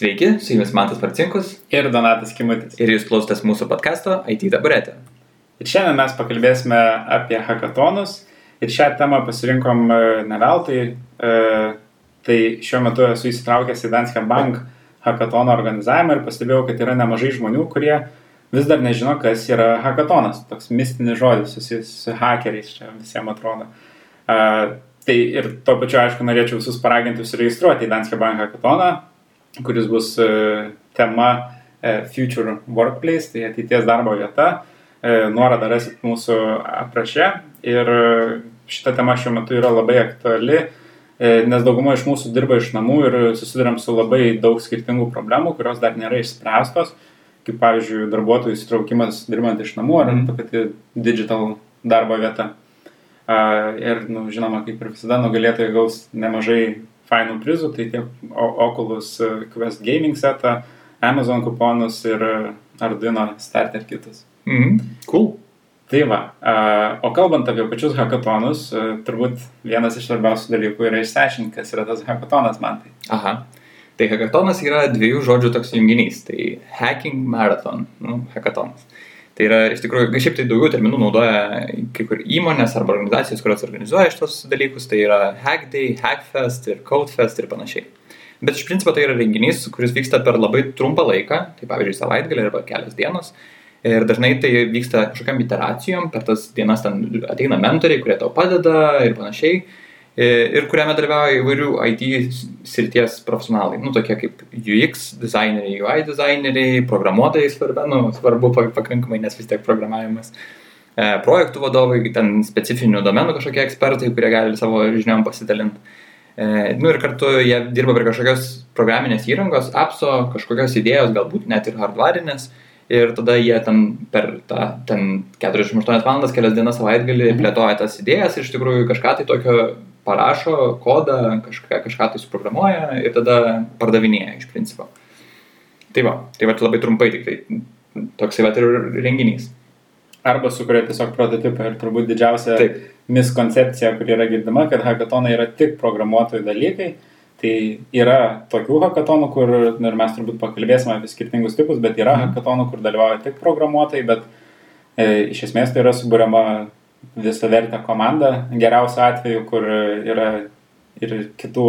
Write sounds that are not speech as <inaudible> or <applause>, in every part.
Sveiki, su jumis Mantas Marcinkus ir Donatas Kimutis. ir jūs klausotės mūsų podkasto IT dabaretė. Ir šiandien mes pakalbėsime apie hackathonus ir šią temą pasirinkom e, ne veltui. e, Tai šiuo metu esu įsitraukęs į Danske Bank hackathono organizavimą ir pastebėjau, kad yra nemažai žmonių, kurie vis dar nežino, kas yra hackathonas. Toks mistinis žodis susijęs su hackeriais, čia visiems atrodo. E, Tai ir tuo pačiu, aišku, norėčiau visus paraginti užsiregistruoti į Danske Bank hackathoną, kuris bus e, tema e, Future Workplace, tai ateities darbo vieta. E, Nuorodą rasit mūsų apraše ir šita tema šiuo metu yra labai aktuali, nes dauguma iš mūsų dirba iš namų ir susidurėm su labai daug skirtingų problemų, kurios dar nėra išspręstos, kaip pavyzdžiui darbuotojų įsitraukimas dirbant iš namų ar Mhm. ta pati digital darbo vieta. Ir, nu, žinoma, kaip ir visada, nugalėtojai gaus nemažai fainų prizų, tai tiek Oculus e, Quest Gaming setą, Amazon kuponus ir e, Arduino Starter kitus. Mhm. Cool. Tai va, a, o kalbant apie pačius hackathonus, e, turbūt vienas iš svarbiausių dalykų yra išsiaiškinti, kas yra tas hackathonas man tai. Aha. Tai hackathonas yra dviejų žodžių toks junginys. Tai hacking marathon. Nu, hackathonas. Tai yra iš tikrųjų, šiaip tai daugiau terminų naudoja kai kur įmonės arba organizacijos, kurios organizuoja šitos dalykus. Tai yra Hack Day, Hackfest ir Codefest ir panašiai. Bet iš principo tai yra renginys, kuris vyksta per labai trumpą laiką, tai pavyzdžiui savaitgalį arba kelias dienos. Ir dažnai tai vyksta kažkokiam iteracijom, per tas dienas ten ateina mentoriai, kurie tau padeda ir panašiai. E, Ir kuriame dalyvauja įvairių IT srities profesionalai, nu tokie kaip UX dizaineriai, UI dizaineriai, programuotojai svarbu, nu, svarbu pa- pakankamai, nes vis tiek programavimas. E, Projektų vadovai, ten specifinių domenų kažkokie ekspertai, kurie gali savo žiniom pasidalinti. E, nu ir kartu jie dirba prie kažkokios programinės įrangos, apso, kažkokios idėjos, galbūt net ir hardwarinės. Ir tada jie ten per tą ten 48 valandas, kelias dienas savaitgalį Mhm. plėtoja tas idėjas ir iš tikrųjų kažką tai tokio parašo, kodą, kažką, kažką tai suprogramuoja ir tada pardavinėja iš principo. Tai va, tai va labai trumpai tik tai toksai va ir renginys. Arba sukuria tiesiog prototipą ir turbūt didžiausia Taip. miskoncepcija, kuri yra girdima, kad hackathonai yra tik programuotojų dalykai. Tai yra tokių hackathonų, kur, nu, ir mes turbūt pakalbėsime apie skirtingus tipus, bet yra Mhm. hackathonų, kur dalyvauja tik programuotojai, bet e, iš esmės tai yra suburiama visą vertę komanda, geriausiu atveju, kur yra ir kitų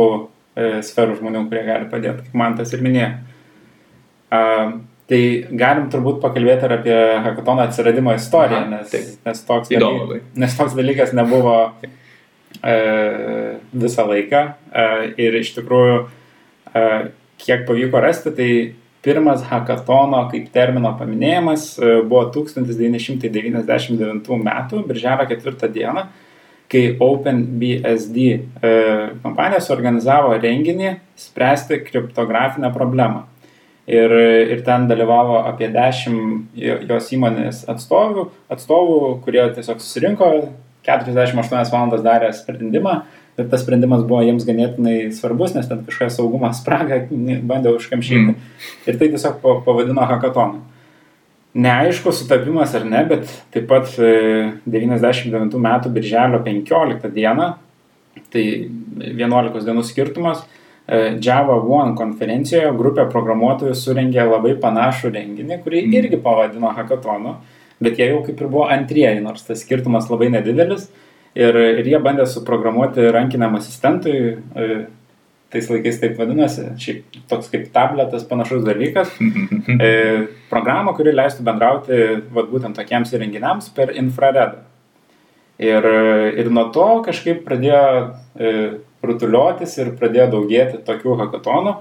e, sferų žmonių, kurie gali padėti, kaip man tas ir minėjo. Tai galim turbūt pakalbėti ir apie hackathono atsiradimo istoriją, Aha, nes, nes, toks Įdomu daly- labai. nes toks dalykas nebuvo e, visą laiką. E, ir iš tikrųjų, e, kiek pavyko rasti, tai pirmas hackathono kaip termino paminėjimas e, buvo 1999 m. birželio 4 dieną, kai OpenBSD e, kompanija suorganizavo renginį spręsti kriptografinę problemą. Ir, ir ten dalyvavo apie 10 jo- jos įmonės atstovų, atstovų, kurie tiesiog susirinko, 48 valandas darė sprendimą ir tas sprendimas buvo jiems ganėtinai svarbus, nes ten kažkokią saugumo <laughs> spragą bandė užkamšyti. Mm. Ir tai tiesiog pa- pavadino hackatonu. Neaišku sutapimas ar ne, bet taip pat e, 99 metų birželio 15 dieną, tai 11 dienų skirtumas, e, Java One konferencijoje grupė programuotojų surengė labai panašų renginį, kurį Mm. irgi pavadino hackatonu, bet jie jau kaip ir buvo antrieji, nors tas skirtumas labai nedidelis. Ir, ir jie bandė suprogramuoti rankiniam asistentui, e, tais laikais taip vadinasi, šiaip toks kaip tabletas panašus dalykas, <laughs> e, programą, kuri leistų bendrauti vat, būtent tokiems įrenginiams per infraredą. Ir, ir nuo to kažkaip pradėjo e, rutuliotis ir pradėjo daugėti tokių hackathonų.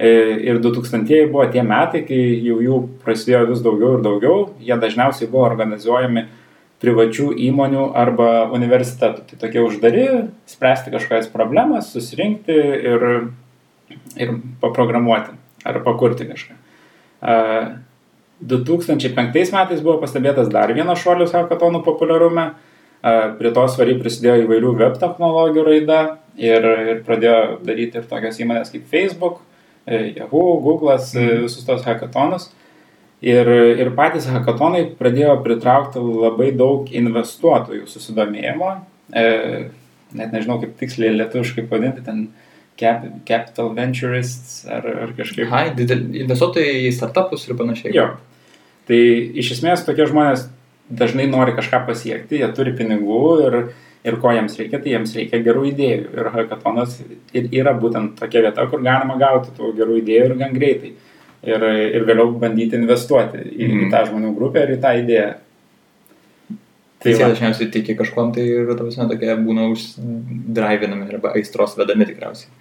E, ir 2000-ieji buvo tie metai, kai jau jų prasidėjo vis daugiau ir daugiau. Jie dažniausiai buvo organizuojami privačių įmonių arba universitetų. Tai tokie uždari, spręsti kažkokias problemas, susirinkti ir, ir paprogramuoti ar pakurti kažką. E, 2005 metais buvo pastebėtas dar vienas šuolis hackathonų populiarume. Prie to svariai prisidėjo įvairių web technologijų raida ir, ir pradėjo daryti ir tokias įmonės kaip Facebook, e, Yahoo, Google'as, e, Mhm. visus tos hackathonus. Ir, ir patys hackathonai pradėjo pritraukti labai daug investuotojų susidomėjimo. E, net nežinau, kaip tiksliai lietuviškai pavadinti, ten cap, Capital Venturists ar, ar kažkaip. Didel, investuotojai į startupus ir panašiai. Jo. Tai iš esmės tokie žmonės dažnai nori kažką pasiekti, jie turi pinigų ir, ir ko jiems reikia, tai jiems reikia gerų idėjų. Ir hackathonas ir yra būtent tokia vieta, kur galima gauti tų gerų idėjų ir gan greitai. Ir, ir vėliau bandyti investuoti į, mm. į tą žmonių grupę ir į tą idėją. Tai jie dažniausiai tiki kažkom, tai ir prasme tokie būna uždrivinami arba aistros vedami tikriausiai.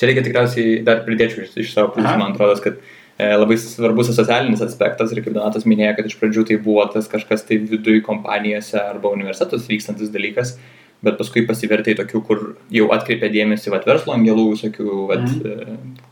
Čia reikia tikriausiai dar pridėčiau iš, iš savo pusės, man atrodo, kad e, labai svarbus socialinis aspektas ir kaip Donatas minėjo, kad iš pradžių tai buvo tas kažkas tai viduje kompanijose arba universitetus vykstantis dalykas, bet paskui pasivertė į tokių, kur jau atkreipė dėmesį vat, verslo angelų, visokių vat, mm.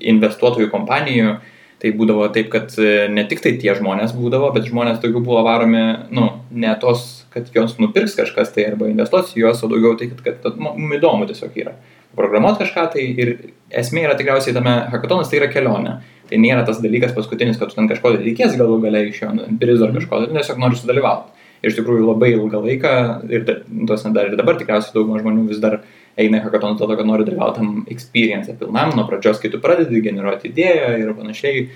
Investuotojų kompanijų. Tai būdavo taip, kad e, ne tik tai tie žmonės būdavo, bet žmonės daugiau buvo varomi, nu, ne tos, kad jos nupirks kažkas tai arba investuos į juos, o daugiau tai, kad, kad, kad mums įdomu tiesiog yra. Programuoti kažką tai ir esmė yra tikriausiai tame hackatonas, tai yra kelionė. Tai nėra tas dalykas paskutinis, kad tu ten kažko reikės galų galiai iš jo prizo ar kažko, tai tiesiog nori sudalyvauti. Ir iš tikrųjų labai ilgą laiką, ir tos dar ir dabar tikriausiai dauguma žmonių vis dar eina į hackathonus dėl to, kad nori dalyvauti tam experience pilnam, nuo pradžios, kai tu pradedi generuoti idėją ir panašiai.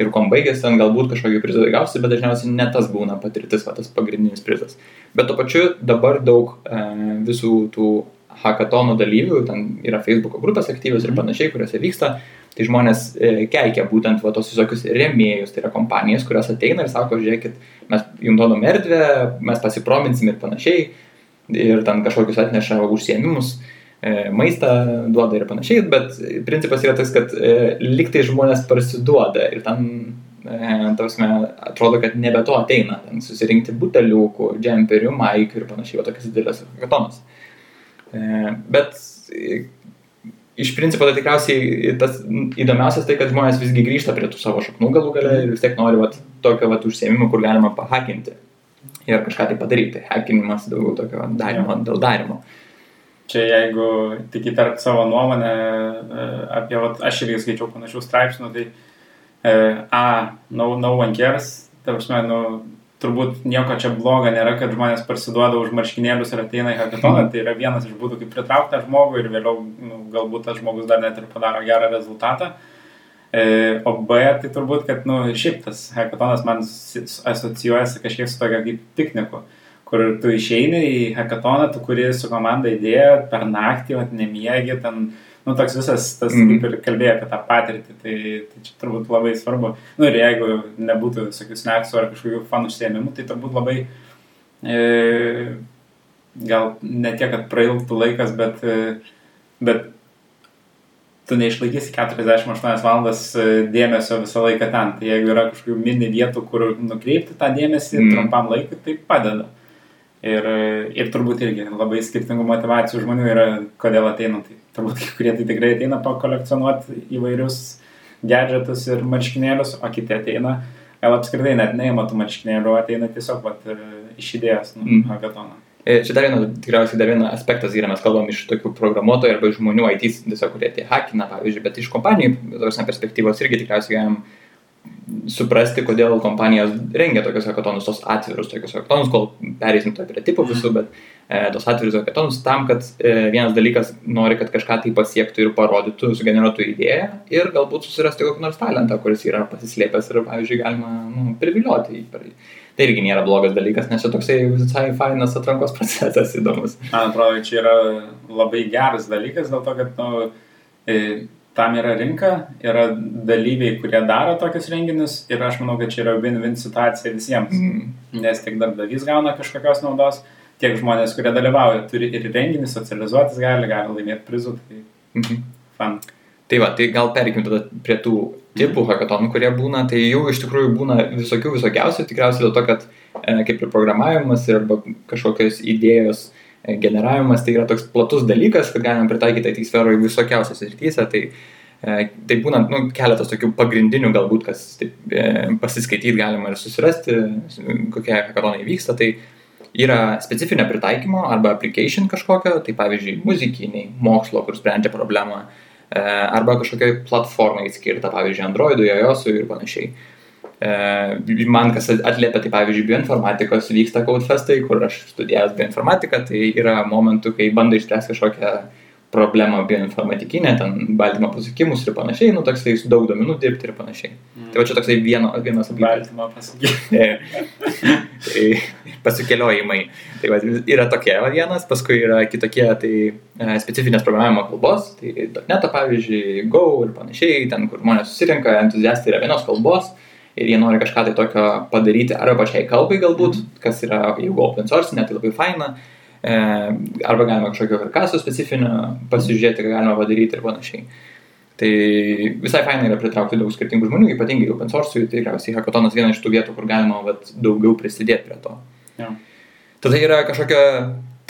Ir kom baigėsi, ten galbūt kažkokį prizą gausi, bet dažniausiai ne tas būna patirtis, va, tas pagrindinis prizas. Bet tuo pačiu dabar daug e, visų tų hackathonų dalyvių, ten yra Facebook grupės aktyvios ir mhm. panašiai, kuriuose vyksta, tai žmonės e, keikia būtent va, tos visokius remėjus, tai yra kompanijas, kurios ateina ir sako, žiūrėkit, mes jums duodam erdvę, mes pasiprominsim ir panašiai, ir ten kažkokius atneša užsiemimus. E, maistą duoda ir panašiai, bet principas yra tas, kad e, liktai žmonės parsiduoda ir ten, e, tavasme, atrodo, kad nebe to ateina, ten susirinkti buteliukų, džemperių, maikių ir panašiai, o tokias didelės katonas. Bet iš principo tai tikriausiai tas įdomiausias tai, kad žmonės visgi grįžta prie tų savo šaknų galų gale ir vis tiek nori vat, tokio vat, užsiemimo, kur galima pahakinti ir kažką tai padaryti. Hakinimas daugiau tokio darimo dėl darimo. Uh, čia jeigu tik įtarp savo nuomonę e, apie, vat, aš irgi skaičiau panašių straipsnių, tai e, A, no, no one cares, ta prasme, nu, turbūt nieko čia blogo nėra, kad žmonės parsiduoda už marškinėlius ir ateina į hackatoną, tai yra vienas iš būdų, kaip pritraukti žmogų ir vėliau nu, galbūt tas žmogus dar net ir padaro gerą rezultatą. E, o B, tai turbūt, kad, nu, šiaip tas hackatonas man asocijuojasi kažkiek su tokia kaip pikniku. E, kur tu išeini į hackatoną, tu kuri su komanda idėją per naktį, vat, nemiegi, ten, nu, toks visas, tas, mm. kaip ir kalbėjai apie tą patirtį, tai, tai čia turbūt labai svarbu. Nu, ir jeigu nebūtų visokių snacksų ar kažkokių fanų užsiemimų, tai turbūt labai, e, gal ne tiek, kad prailgtų laikas, bet, e, bet tu neišlaikysi 48 valandas e, dėmesio visą laiką ten. Tai jeigu yra kažkokių mini vietų, kur nukreipti tą dėmesį mm. trumpam laikui, tai padeda. Ir, ir turbūt irgi labai skirtingų motivacijų žmonių yra, kodėl ateina. Tai turbūt kai kurie tai tikrai ateina pakolekcionuoti įvairius gadgetus ir marškinėlius, o kiti ateina, gal apskritai net neima tų marškinėlių, ateina tiesiog vat, iš idėjos, nu, mm. hackathon. E, čia dar vienas, tikriausiai dar vienas aspektas yra, mes kalbam iš tokių programuotojų arba žmonių IT, tiesiog kurie tie hakina, pavyzdžiui, bet iš kompanijų, tos perspektyvos irgi tikriausiai galim suprasti, kodėl kompanijos rengia tokius hackathonus, tos atvirus tokius hackathonus, kol perėsim to prie tipų visų, bet e, tos atvirus hackathonus tam, kad e, vienas dalykas nori, kad kažką tai pasiektų ir parodytų, sugeneruotų idėją ir galbūt susirasti kokį nors talentą, kuris yra pasislėpęs ir, pavyzdžiui, galima nu, privilioti jį. Tai irgi nėra blogas dalykas, nes čia toksai visai fainas atrankos <laughs> procesas įdomus. Man atrodo, čia yra labai geras dalykas dėl to, kad nu, e, tam yra rinka, yra dalyviai, kurie daro tokius renginius ir aš manau, kad čia yra win-win situacija visiems. Mm. Nes tiek darbdavys gauna kažkokios naudos, tiek žmonės, kurie dalyvauja, turi ir renginį, socializuotis gali, gali laimėti prizų. Tai mm -hmm. fan. Tai va, tai gal perkim tada prie tų tipų hackathonų, kurie būna, tai jų iš tikrųjų būna visokių visokiausių, tikriausiai dėl to, kad e, kaip ir programavimas arba kažkokios idėjos generavimas tai yra toks platus dalykas, kad galima pritaikyti IT sferoje visokiausiose srityse. Tai, e, tai būna nu, keletas tokių pagrindinių galbūt, kas taip, e, pasiskaityti galima ir susirasti, kokie hackathonai vyksta. Tai yra specifinio pritaikymo arba application kažkokio, tai pavyzdžiui, muzikiniai, mokslo, kur sprendžia problemą, arba kažkokiai platformai skirta, pavyzdžiui, Androidui, iOSui ir panašiai. E, man kas atliepia, tai pavyzdžiui, bioinformatikos vyksta Codefestai, kur aš studijavęs bioinformatiką, tai yra momentų, kai bandai išspręsti kažkokią problemą bioinformatikinę, ten baltymo pasukimus ir panašiai, nu toksai su daug domenų dirbti ir panašiai. Mm. Tai va čia toksai vieno, vienas Baltymo pasakymas. tai <laughs> pasikeliojimai. Tai va, yra tokie va, vienas, paskui yra kitokie, tai e, specifinės programavimo kalbos, tai .NET pavyzdžiui, Go ir panašiai, ten kur žmonės susirinka, entuziastai yra vienos kalbos ir jie nori kažką tai tokio padaryti arba pačiai kalbai galbūt, kas yra, jeigu open source, net tai labai faina E, arba galima kažkokio karkaso specifinio pasižiūrėti, ką galima padaryti ir panašiai. Tai visai fainai yra pritraukti daug skirtingų žmonių, ypatingai open source'ui, tai tikriausiai hackathonas viena iš tų vietų, kur galima vat, daugiau prisidėti prie to. Ja. Tada yra kažkokia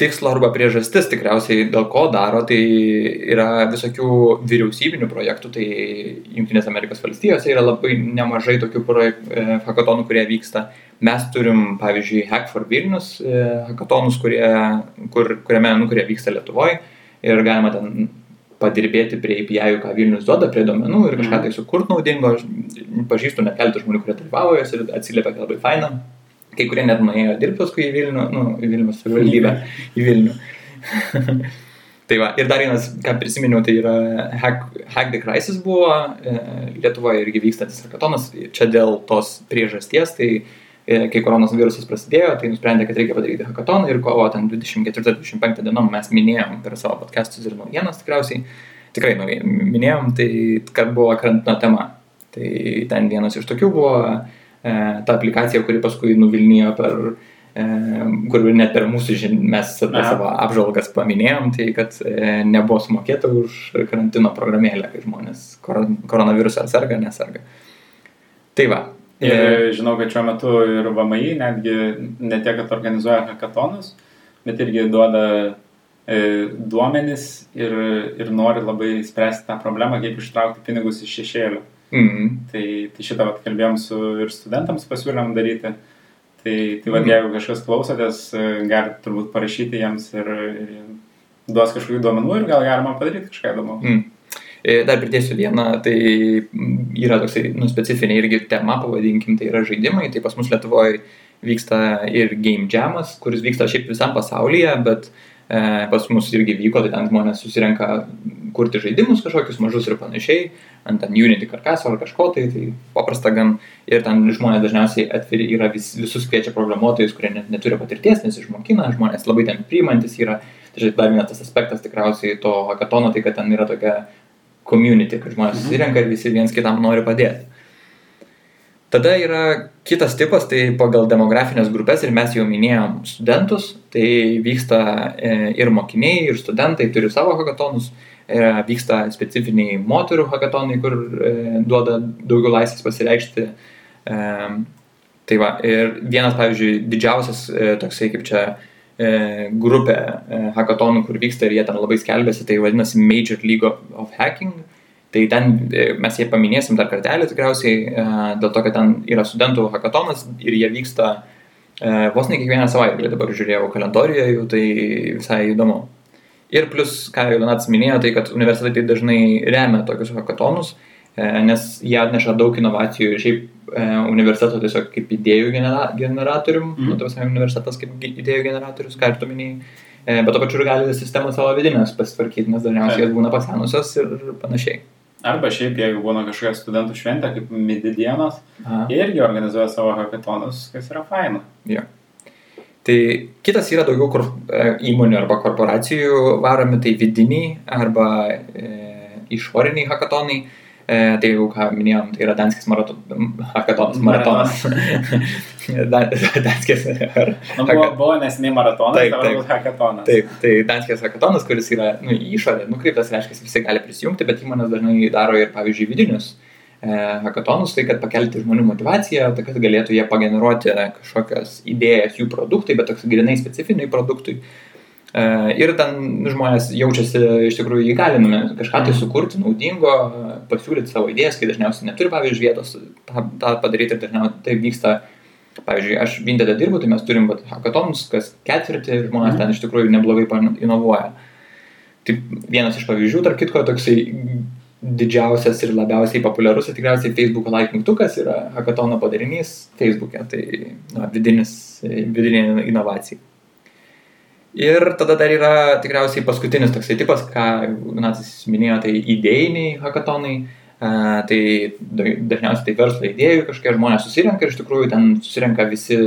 tikslo arba priežastis tikriausiai dėl ko daro, tai yra visokių vyriausybinių projektų, tai Junktinės Amerikos valstijose yra labai nemažai tokių e, hackathonų, kurie vyksta. Mes turim, pavyzdžiui, Hack for Vilnius e, hackathonus, kurie, kur, kuriame, nu, kurie vyksta Lietuvoje ir galima ten padirbėti prie API, ką Vilnius duoda, prie domenų ir kažką tai sukurti naudingo. Aš pažįstu net keletą žmonių, kurie dalyvavo ir atsiliepia, labai faina kai kurie net nuėjo dirbti paskui į Vilnių, nu, į Vilnių savivaldybę, į Vilnių. <laughs> tai va, ir dar vienas, ką prisiminiau, tai yra Hack, Hack the Crisis buvo e, Lietuvoje irgi vykstantis hackathonas, čia dėl tos priežasties, tai e, kai koronavirusas prasidėjo, tai nusprendė, kad reikia padaryti hackathoną ir kovo ten 24-25 dienom mes minėjom per savo podcastus ir naujienas tikriausiai, tikrai minėjom, tai kad buvo karantino tema. Tai ten vienas iš tokių buvo ta aplikacija, kuri paskui nuvilnijo per, e, kur net per mūsų žinias mes apie savo apžvalgas paminėjom, tai kad e, nebuvo sumokėta už karantino programėlę, kai žmonės koronavirusą serga, neserga. Tai va. Ir žinau, kad šiuo metu ir VMI netgi ne tiek, kad organizuoja hackathonus, bet irgi duoda duomenis ir, ir nori labai spręsti tą problemą, kaip ištraukti pinigus iš šešėlių. Mm. Tai, tai šitą vat, kalbėjom su ir studentams pasiūlėm daryti. Tai, tai vat, mm. jeigu kažkas klausotės, galite turbūt parašyti jiems ir, ir duos kažkokių duomenų ir gal galima padaryti kažką įdomu. Mm. Dar pridėsiu vieną, tai yra toksai, nu, specifinė irgi tema, pavadinkim, tai yra žaidimai, tai pas mus Lietuvoje vyksta ir game jamas, kuris vyksta šiaip visam pasaulyje, bet uh, E, pas mus irgi vyko, tai ten žmonės susirenka kurti žaidimus kažkokius mažus ir panašiai, ant ten Unity karkaso ar kažko, tai, tai paprasta gan. Ir ten žmonės dažniausiai atviri yra vis, visus kviečia programuotojus, kurie net neturi patirties, nes išmokina, žmonės labai ten priimantis yra. Tai dar vienas tas aspektas tikriausiai to hakatono, tai kad ten yra tokia community, kad žmonės mhm. susirenka ir visi viens kitam nori padėti. Tada yra kitas tipas, tai pagal demografinės grupės ir mes jau minėjom studentus, tai vyksta e, ir mokiniai, ir studentai turi savo hackathonus, e, vyksta specifiniai moterų hackathonai, kur e, duoda daugiau laisvės pasireikšti. Tai va, ir vienas, pavyzdžiui, didžiausias toksai kaip čia grupė hackathonų, kur vyksta ir jie ten labai skelbėsi, tai vadinasi Major League of Hacking Tai ten e, mes jie paminėsim dar kartelį tikriausiai, e, dėl to, kad ten yra studentų hackatonas ir jie vyksta e, vos ne kiekvieną savaitgalį, dabar žiūrėjau kalendorijoje jų, tai visai įdomu. Ir plus, ką jau Donatas minėjo, tai kad universitetai dažnai remia tokius hackatonus, nes jie atneša daug inovacijų ir šiaip universiteto tiesiog kaip idėjų genera generatorium, mm. nu, tai universitetas kaip idėjų generatorius, ką ir tu minėjai, bet to pačiu ir gali sistemą savo vidinės pasitvarkyti, nes dažniausiai jos būna pasenusios ir panašiai. Arba šiaip, jeigu būna kažkokia studentų šventė, kaip midi dienos, jie irgi organizuoja savo hackathonus, kas yra faina. Ja. Tai kitas yra daugiau kur, e, įmonių arba korporacijų varomi, tai vidiniai arba e, išoriniai hackathonai. E, tai jau ką minėjom, tai yra Danskis maraton, hackatonas, maratonas. Danskis. nu, buvo, buvo nesiniai maratonas, taip, dabar bus hackatonas. Taip, tai Danskis hackatonas, kuris yra nu, išorė, nukreiptas, reiškia, visi gali prisijungti, bet įmonės dažnai daro ir, pavyzdžiui, vidinius e, hackatonus, tai kad pakelti žmonių motivaciją, tai kad galėtų jie pageneruoti kažkokias idėjas jų produktui, bet toks grinai specifiniai produktui. E, ir ten žmonės jaučiasi iš tikrųjų įgalinami kažką tai sukurti naudingo, pasiūlyti savo idėjas, kai dažniausiai neturi, pavyzdžiui, vietos tą, padaryti ir dažniausiai tai vyksta, pavyzdžiui, aš Vinted dirbu, tai mes turim hackathonus, kas ketvirtį ir žmonės mhm. ten iš tikrųjų neblogai inovuoja. Tai vienas iš pavyzdžių, tarp kitko, toksai didžiausias ir labiausiai populiarus, tai tikriausiai Facebook like mygtukas yra hackathono padarinys Facebook'e, tai na, vidinis, vidinė inovacija. Ir tada dar yra tikriausiai paskutinis toksai tipas, ką Nacis minėjo, tai idėjiniai hackathonai. Uh, tai dažniausiai tai verslo idėjų kažkokie žmonės susirenka ir iš tikrųjų ten susirenka visi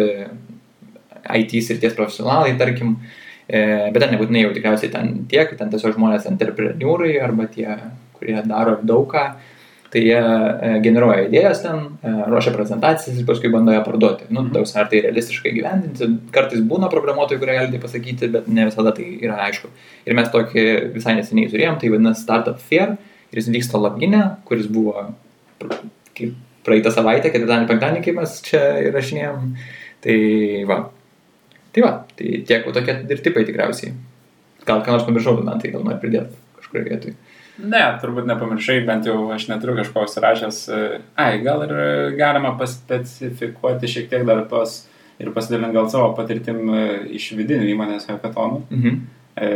IT srities profesionalai, tarkim, e, bet ten nebūtinai jau tikriausiai ten tiek, ten tiesiog žmonės entrepreneurai arba tie, kurie daro daug ką, tai jie e, generuoja idėjas ten, e, ruošia prezentacijas ir paskui bando ją parduoti. Nu, daug ar tai realistiškai gyvendinti, kartais būna programuotojų, kurie gali tai pasakyti, bet ne visada tai yra aišku. Ir mes tokį visai neseniai turėjom, tai vadinasi Startup Fair ir jis vyksta Labginė, kuris buvo kaip praeitą savaitę, ketvirtadienį, penktadienį, kaip mes čia įrašinėjom. Tai va. Tai va, tai tiek tokie ir tipai tikriausiai. Gal ką nors pamiršau, man tai gal nori pridėti kažkurioje vietoje. Ne, turbūt nepamiršai, bent jau aš neturiu kažko užsirašęs. Ai, gal ir galima paspecifikuoti šiek tiek dar tos ir pasidalinti gal savo patirtim e, iš vidinių įmonės hackathonų. Mhm. E,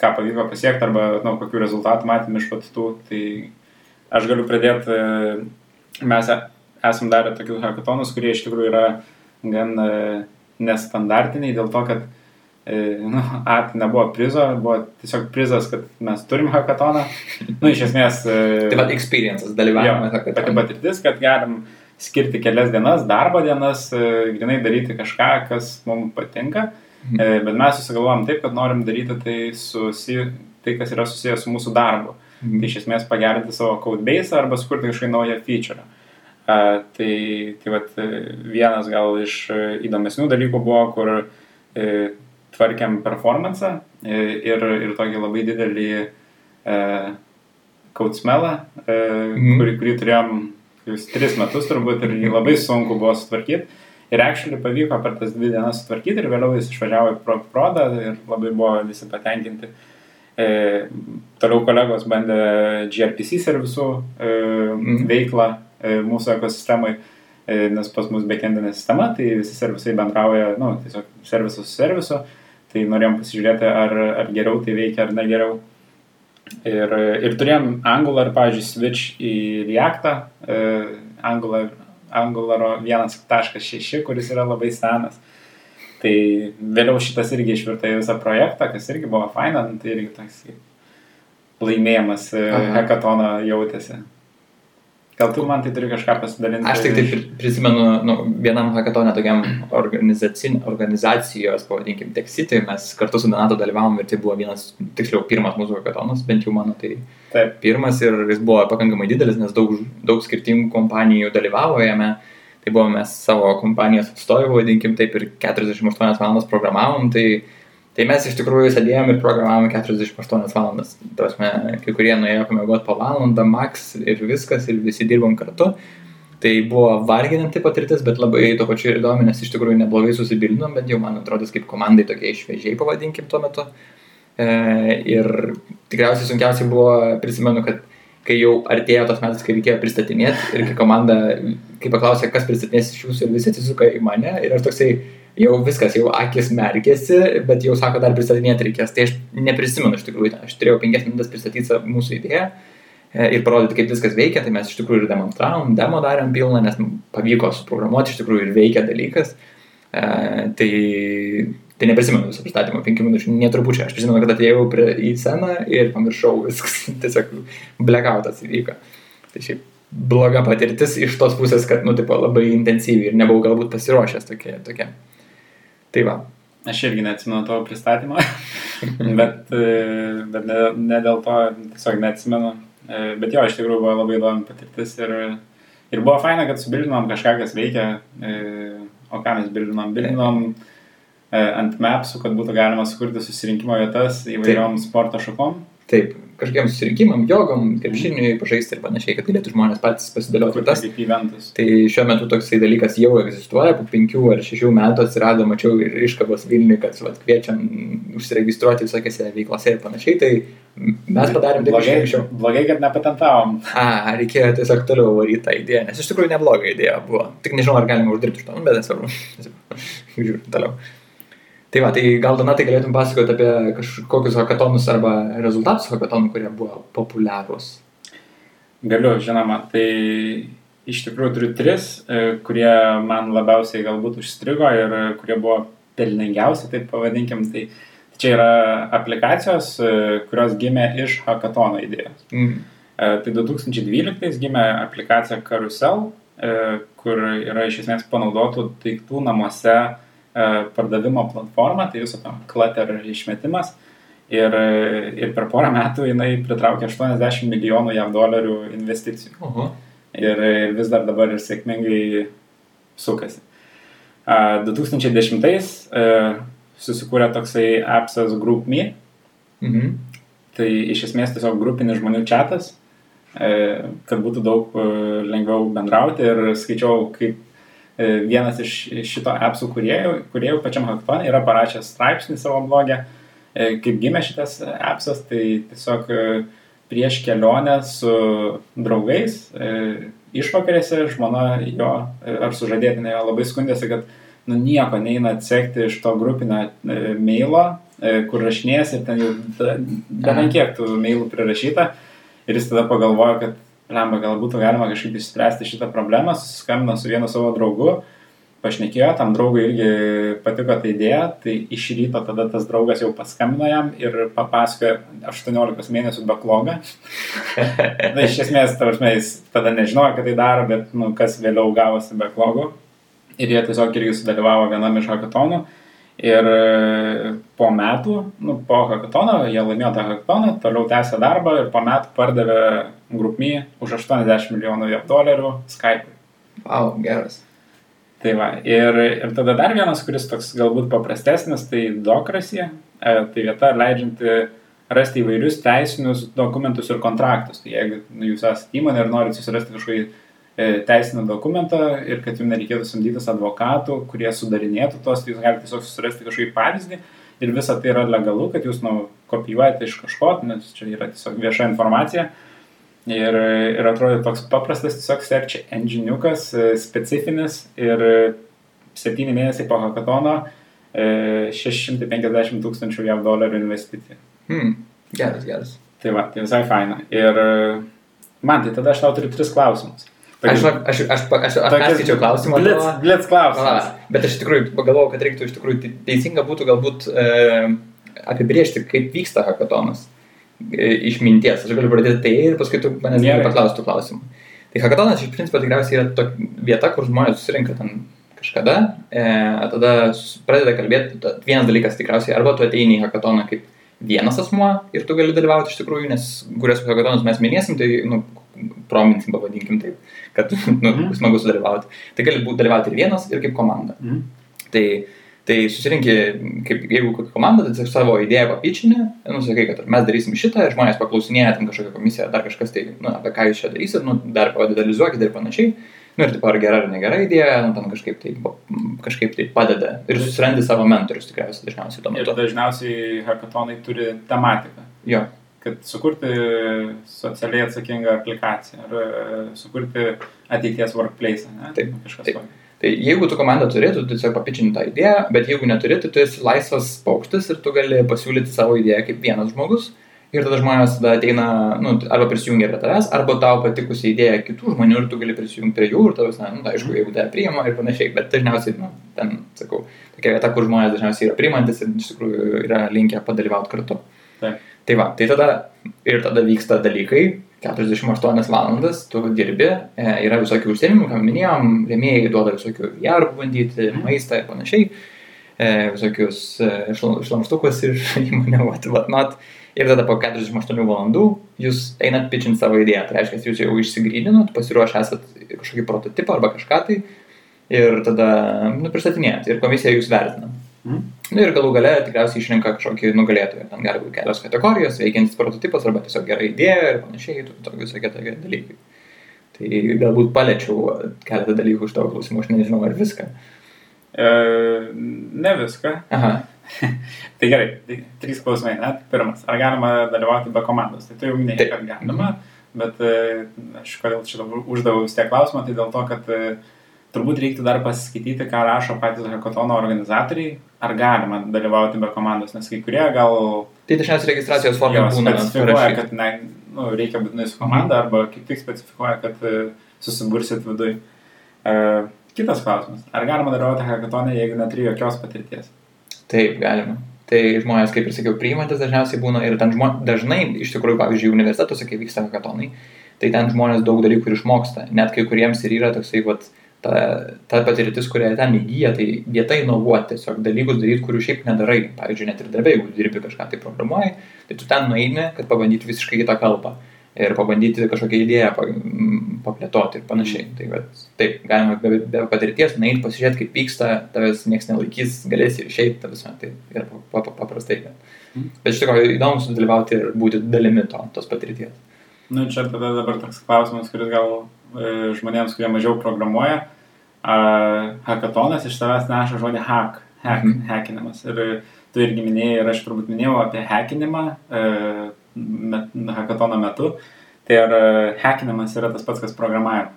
ką pavyko pasiekti arba nu, kokių rezultatų matėm iš patų. Tai aš galiu pradėti, e, mes e, esam darę tokius hackathonus, kurie iš tikrųjų yra gan nestandartiniai dėl to, kad E, nu, at nebuvo prizo, buvo tiesiog prizas, kad mes turim hackatoną. Nu, iš esmės. E, tai vad experiences, dalyvavimas hackatone. Pati patirtis, kad galim skirti kelias dienas, darbo dienas, e, grinai daryti kažką, kas mums patinka. Mhm. Bet mes susigalvojom taip, kad norim daryti tai, susi, tai kas yra susijęs su mūsų darbu. Mhm. Tai iš esmės pagerinti savo codebase arba sukurti kažkokį naują feature. Uh, tai tai vat, vienas gal iš įdomesnių dalykų buvo, kur uh, tvarkėm performance ir, ir tokį labai didelį e, kautsmelą, e, mhm. kurį, kurį turėjom jūs tris metus turbūt ir jį labai sunku buvo sutvarkyti. Ir actually pavyko per tas dvi dienas sutvarkyti ir vėliau jis išvažiavo į prodą ir labai buvo visi patenkinti. E, toliau kolegos bandė gRPC servisų e, mm. veiklą e, mūsų ekosistemai, e, nes pas mus backendinė sistema, tai visi servisai bendrauja, nu, tiesiog servisas su servisu. E, Tai norėjom pasižiūrėti, ar, ar geriau tai veikia, ar ne geriau. Ir, ir turėjom Angular, pavyzdžiui, switch į Reactą, e, Angular, Angularo 1.6, kuris yra labai senas. Tai vėliau šitas irgi išvirto į visą projektą, kas irgi buvo faina, nu, tai irgi toks laimėjimas e, hekatono jautėsi. Gal tu man tai turi kažką pasidalinti? Aš tik tai prisimenu, nu, vienam hackathonė tokiam organizacijos, pavadinkim, Texity, mes kartu su Donato dalyvavom ir tai buvo vienas, tiksliau, pirmas mūsų hackathonas, bent jau mano tai Taip. pirmas ir jis buvo pakankamai didelis, nes daug, daug skirtingų kompanijų dalyvavo jame. Tai buvome mes savo kompanijos atstovai, vadinkim, taip ir 48 valandas programavom, tai Tai mes iš tikrųjų sėdėjom ir programavome 48 valandas. Prasme, kai kurie nuėjo pamiegoti po valandą, max ir viskas, ir visi dirbom kartu. Tai buvo varginanti patirtis, bet labai to pačiu ir įdomi, nes iš tikrųjų neblogai susibildom, bet jau man atrodo kaip komandai tokie išvežiai, pavadinkim tuo metu. E, ir tikriausiai sunkiausiai buvo, prisimenu, kad kai jau artėjo tos metas, kai reikėjo pristatinėti ir kai komanda, kai paklausė, kas pristatinės iš jūsų ir visi atsisuka į mane ir aš toksai, jau viskas, jau akis merkėsi, bet jau sako, dar pristatinėti reikės. Tai aš neprisimenu iš tikrųjų, aš turėjau penkias minutės pristatyti mūsų idėją e, ir parodyti, kaip viskas veikia, tai mes iš tikrųjų ir demonstravom, demo darėm pilną, nes pavyko suprogramuoti iš tikrųjų ir veikia dalykas. E, tai, tai neprisimenu viso pristatymo, penkių minučių, netrupučiai. Aš prisimenu, kad atėjau prie, į sceną ir pamiršau viskas, tiesiog blackoutas įvyko. Tai šiaip bloga patirtis iš tos pusės, kad, nu, tipo, labai intensyviai ir nebuvau galbūt pasiruošęs tokia. tokia. Tai va. Aš irgi neatsimenu tavo pristatymą, bet, bet ne, ne dėl to tiesiog neatsimenu. Bet jo, iš tikrųjų buvo labai įdomi patirtis ir, ir buvo faina, kad subildinom kažką, kas veikia. O ką mes bildinom? Bildinom ant mapsų, kad būtų galima sukurti susirinkimo vietas įvairiom sporto šakom. Taip, kažkokiam susirinkimam, jogom, krepšiniui pažaisti ir panašiai, kad galėtų žmonės patys pasidėlioti tas. Kaip eventus. Tai šiuo metu toksai dalykas jau egzistuoja, po penkių ar šešių metų atsirado, mačiau ir iškabos Vilniui, kad vat, kviečiam užsiregistruoti visokiose veiklose ir panašiai, tai mes padarėm taip blogai, anksčiau. Blogai, kad nepatentavom. A, reikėjo tiesiog toliau varyti tą idėją, nes iš tikrųjų nebloga idėja buvo. Tik nežinau, ar galima uždirbti iš to, nu, bet nesvarbu. <laughs> Žiūrėjau, toliau. Tai va, tai gal Donatai galėtum pasakoti apie kažkokius hakatonus arba rezultatus hakatonų, kurie buvo populiarūs. Galiu, žinoma, tai iš tikrųjų turiu tris, e, kurie man labiausiai galbūt užstrigo ir kurie buvo pelningiausi, taip pavadinkim. Tai čia yra aplikacijos, e, kurios gimė iš hackatono idėjos. Mm. E, Tai 2012 gimė aplikacija Carousel, e, kur yra iš esmės panaudotų daiktų namuose e, pardavimo platforma, tai viso to clutter išmetimas. Ir, e, ir per porą metų jinai pritraukė 80 milijonų JAV dolerių investicijų. Oho. Ir e, vis dar dabar ir sėkmingai sukasi. A, 2010 e, susikūrė toksai appsas GroupMe, Mhm. Tai iš esmės tiesiog grupinis žmonių čatas, e, kad būtų daug e, lengviau bendrauti ir skaičiau, kaip e, vienas iš šito appsų kuriejų, kuriejų pačiam Hackathon yra parašęs straipsnį savo blogę, e, kaip gimė šitas appsas, tai tiesiog e, prieš kelionę su draugais, e, išvakarėse žmona jo e, ar sužadėtinė jo labai skundėsi, kad nu, nieko neina atsekti iš to grupinio e, mailo, e, kur rašinės ir ten jau bent kiek tų mailų prirašyta. Ir jis tada pagalvojo, kad, lemba, gal būtų galima kažkaip išspręsti šitą problemą, susiskambino su vienu savo draugu, pašnekėjo, tam draugui irgi patiko ta idėja, tai iš ryto tada tas draugas jau paskambino jam ir papasakojo 18 mėnesių backlogą. <laughs> Na, iš esmės, tavarsmė, jis tada nežinojo, kad tai daro, bet, nu, kas vėliau gavosi backlogų. Ir jie tiesiog irgi sudalyvavo vienam iš hackathonų. Ir e, po metų, nu, po hackathono, jie laimėjo tą hackathoną, toliau tęsė darbą ir po metų pardavė grupmį už 80 milijonų jav dolerių Skype. Wow, geras. Tai va, ir, ir tada dar vienas, kuris toks galbūt paprastesnis, tai Docracy, e, tai vieta leidžianti rasti įvairius teisinius dokumentus ir kontraktus. Tai jeigu nu, jūs esate įmonė ir norite susirasti kažkokį teisinį dokumentą ir kad jums nereikėtų samdytis advokatų, kurie sudarinėtų tos, tai jūs galite tiesiog susirasti kažkokį pavyzdį ir visa tai yra legalu, kad jūs nu, kopijuojate iš kažko, nes čia yra tiesiog vieša informacija. Ir, ir atrodo toks paprastas tiesiog search engine'ukas, e, specifinis ir septyni mėnesiai po hackathono e, 650 tūkstančių JAV dolerių investicija. Hmm. Geras, geras. Tai va, tai visai faina. Ir e, man, tai tada aš tau turiu tris klausimus. Aš, aš, aš, aš, aš, perskaičiau klausimą. Blitz, blitz klausimas. Bet aš tikrųjų pagalvojau, kad reiktų iš tikrųjų te- teisinga būtų galbūt e, apibriežti, kaip vyksta hackathonas e, iš minties. Aš galiu pradėti tai ir paskui tu manęs Gerai. gali paklausti tų klausimų. Tai hackathonas iš principo tikriausiai yra tok, vieta, kur žmonės susirinka ten kažkada, e, tada pradeda kalbėti, vienas dalykas tikriausiai, arba tu ateini į hackathoną kaip vienas asmuo ir tu gali dalyvauti iš tikrųjų, nes kurias hackathonus mes minėsim, tai, nu, prominsim, pavadinkim taip, kad, <laughs> nu, Mhm. smagu sudalyvauti. Tai gali būti dalyvauti ir vienas, ir kaip komanda. Mhm. Tai, tai susirinkti, kaip, jeigu komanda, tai savo idėją papičinė, nusakai, kad mes darysim šitą, žmonės paklausinėja, ten kažkokia komisija, ar dar kažkas tai, nu, apie ką jūs čia darysit, nu, dar padetalizuokit ir panašiai. Nu, ir taip, ar gera ar negera idėja, nu, ten kažkaip tai, kažkaip tai padeda. Ir susirandi savo mentorius tikriausiai dažniausiai tuo Ir dažniausiai hackathonai turi tematiką. Jo. Kad sukurti socialiai atsakingą aplikaciją ar e, sukurti ateities workplace, ne? Taip, Kažkas taip. tokio. Tai jeigu tu komandą turi, tu tiesiog papičini tą idėją, bet jeigu neturi, tai tu esi laisvas paukštis ir tu gali pasiūlyti savo idėją kaip vienas žmogus. Ir tada žmonės tada ateina, nu, arba prisijungia prie tavęs, arba tau patikusi idėja kitų žmonių ir tu gali prisijungti prie jų ir tavęs, na, nu, tai aišku, jeigu tai priima ir panašiai, bet dažniausiai, nu, ten, sakau, tokia vieta, kur žmonės dažniausiai yra priimantis ir iš tikrųjų yra linkę padalyvauti kartu. Taip. Tai va, tai tada ir tada vyksta dalykai, 48 valandas tu dirbi, e, yra visokių užsienimų, ką minėjom, rėmėjai duoda visokių VR bandyti, maistą ir panašiai, e, visokius e, šlam- šlamštukus <laughs> iš įmonė, what, what not. Ir tada po 48 valandų jūs einat pitchint savo idėją. Tai reiškia, jūs jau išsigryninot, pasiruošę esat kažkokį prototipą arba kažką tai. Ir tada nu, pristatinėjat ir komisija jūs vertina. Mhm. Nu, ir galų gale tikriausiai išrenka kažkokį nugalėtoją. Ten gali būti kelios kategorijos, veikiantis prototipas arba tiesiog gera idėja ir panašiai, to- tokie visokie tokie dalykai. Tai galbūt paliečiau keletą dalykų iš tavo klausimų, aš nežinau ar viską. E, ne viską. Aha, <laughs> Tai gerai, tai trys klausimai. Net pirmas, ar galima dalyvauti be komandos? Tai tu jau minėjai, kad galima, bet e, aš kodėl šitą uždaviau vis tiek klausimą, tai dėl to, kad e, turbūt reiktų dar pasiskaityti, ką rašo patys hackathono organizatoriai, ar galima dalyvauti be komandos, nes kai kurie gal tai dažniausiai registracijos jo, formė būna specifikuoja, kad ne, nu, reikia būtinai su komanda, arba kaip tik specifikuoja, kad e, susibursit viduj. E, kitas klausimas, ar galima dalyvauti hackathone, jeigu neturi jokios patirties? Taip, galima. Tai žmonės, kaip ir sakiau, priimantis dažniausiai būna ir ten žmonės, dažnai, iš tikrųjų, pavyzdžiui, universitetuose, kai vyksta hakatonai, tai ten žmonės daug dalykų ir išmoksta. Net kai kuriems ir yra toksai, vat, ta, ta patirtis, kurią ten įgyja, tai vieta inovuoti, tiesiog dalykus daryti, kurių šiaip nedarai. Pavyzdžiui, net ir darbė, jeigu dirbi kažką tai programuoji, tai tu ten nueini, kad pabandyti visiškai kitą kalbą ir pabandyti kažkokią idėją pa- m, paplėtoti ir panašiai. Tai vat, taip, galima be, be patirties nueiti, pasižiūrėti, kaip vyksta, tavęs niekas nelaikys, galėsi ir išeiti, ta visą, tai yra pa- pa- paprastai. Bet, Mhm. bet iš tikrųjų įdomu sudalyvauti ir būti dalimi to, tos patirties. Nu, čia tada dabar toks klausimas, kuris gal žmonėms, kurie mažiau programuoja, a, hakatonas iš savęs neša žodį hack, hack, Mhm. hackinimas. Ir tu irgi minėjai, ir aš turbūt minėjau apie hackinimą e, met, hakatono metu. Tai ar e, hackinimas yra tas pats, kas programavimas?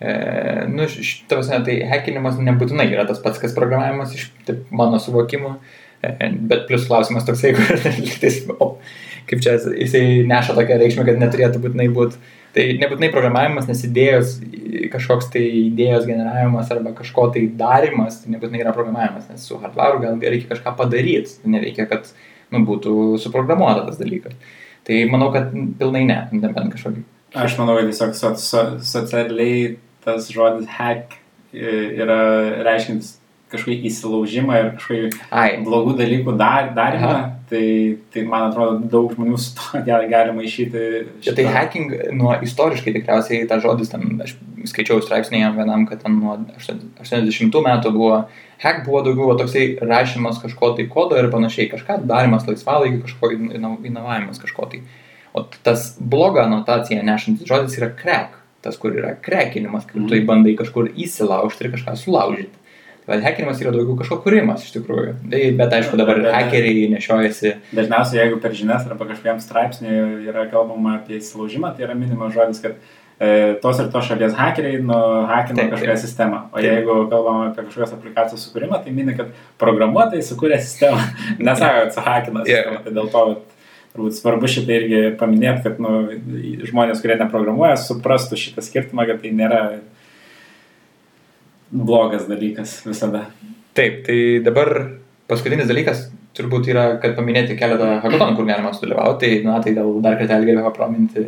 E, nu, šitą tai hackinimas nebūtinai yra tas pats, kas programavimas iš taip, mano suvokimo, e, bet plus klausimas toksai, <laughs> kur kaip čia jisai neša tokią reikšmę, kad neturėtų būtinai būti. Tai nebūtinai programavimas, nes idėjos, kažkoks tai idėjos generavimas arba kažko tai darimas, tai nebūtinai yra programavimas, nes su hardware gal reikia kažką padaryti, nereikia, kad nu, būtų suprogramuota tas dalykas. Tai manau, kad pilnai ne, nebent kažkokį. Aš manau, kad tiesiog so, so, socialiai tas žodis hack e, yra reiškintis kažkokį įsilaužimą ir kažkokį Ai, blogų dalykų dar, darimą, Aha. tai, tai man atrodo daug žmonių su to <laughs> gali, galima išėti. Ja, tai hacking nuo istoriškai tikriausiai tas žodis, ten, aš skaičiau straipsnėje vienam, kad ten nuo 80 metų buvo, hack buvo daugiau toksai rašymas kažko tai kodo ir panašiai, kažką darimas laisvalaikiu, kažko ino- inovavimas kažko tai. O tas blogą anotaciją nešantis žodis yra crack, tas kur yra krekinimas, kai tu Mhm. bandai kažkur įsilaužti ir kažką sulaužyti. Va, hackinimas yra daugiau kažko kūrimas iš tikrųjų. Tai, bet aišku, dabar Bet- bet- hackeriai nešiojasi Dažniausiai, jeigu per žinias arba kažkokiam straipsniui yra kalbama apie įsilaužimą, tai yra minimas žodis, kad e, tos ir tos šalies hakeriai nuhakino kažkokią taip. sistemą. O Taip. jeigu kalbama apie kažkokios aplikacijos sukūrimą, tai mini, kad programuotojai sukūrė sistemą. <laughs> Nesako, kad suhakino Yeah. sistemą. Tai dėl to turbūt svarbu šitą irgi paminėti, kad nu, žmonės, kurie neprogramuoja, suprastų šitą skirtumą, kad tai nėra blogas dalykas visada. Taip, tai dabar paskutinis dalykas turbūt yra, kad paminėti keletą hackathonų, kur galima sudalyvauti. Tai, na, tai gal dar kartelį galiu paprominti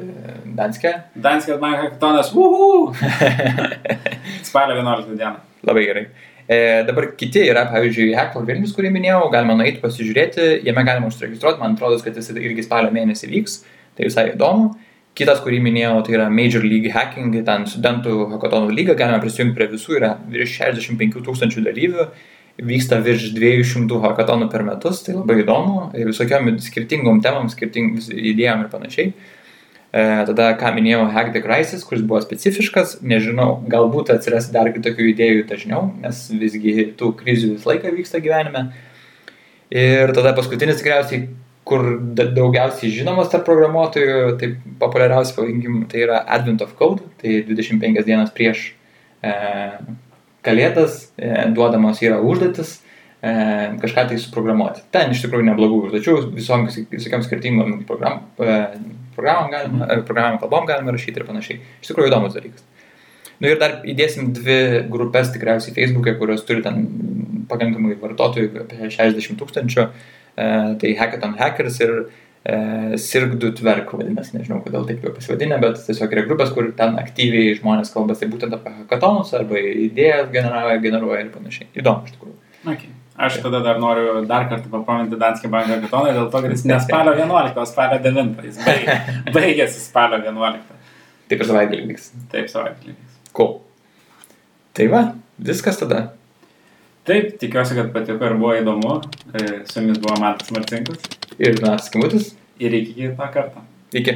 Danskę. Danskės man hackathоnas, uhu! <laughs> Spalio 11 dieną. Labai gerai. E, dabar kiti yra, pavyzdžiui, Hackfor Vilnius, kurį minėjau, galima nueiti pasižiūrėti, jame galima užsiregistruoti, man atrodo, kad jis irgi spalio mėnesį vyks, tai visai įdomu. Kitas, kurį minėjau, tai yra Major League Hacking, ten studentų hackathonų lyga, galima prisijungti prie visų, yra virš 65 tūkstančių dalyvių, vyksta virš 200 hackathonų per metus, tai labai įdomu, visokiom skirtingom temam, skirtingom idėjom ir panašiai. E, tada, ką minėjau, Hack the Crisis, kuris buvo specifiškas, nežinau, galbūt atsiras dar kitokių idėjų dažniau, nes visgi tų krizių visą laiką vyksta gyvenime. Ir tada paskutinis tikriausiai, kur da- daugiausiai žinomas tarp programuotojų, tai populiariausi pavadinkim, tai yra Advent of Code, tai 25 dienas prieš e, kalėdas e, duodamos yra užduotis e, kažką tai suprogramuoti. Ten iš tikrųjų neblogų užduočių, visom, visokiam skirtingom program, e, programom galima, e, programavimo kalbom galima rašyti ir panašiai. Iš tikrųjų įdomus dalykas. Nu ir dar įdėsim dvi grupės tikriausiai Facebook'e, kurios turi ten pakankamai vartotojų, apie 60 tūkstančių. E, tai Hackathon Hackers ir e, Sirgdu Tverk vadinasi, nežinau kodėl taip jau pasivadinę, bet tiesiog yra grupės, kur ten aktyviai žmonės kalba tai būtent apie hackathonus arba idėjas generuoja, generuoja ir panašiai. Įdomu iš tikrųjų. Okay. Aš tada dar noriu dar kartą papaminti Danskį banką hackathоną dėl to, kad jis ne spalio 11, o spalio 9. Jis baig, <laughs> baigėsi spalio 11. Taip ir savaitgalį vyks. Taip, savaitgalį. Cool. Tai va, viskas tada. Taip, tikiuosi, kad patiko ir buvo įdomu. E, Su jumis buvo Matas Marcinkus Ir na, skambutis. ir iki kito karto. Iki.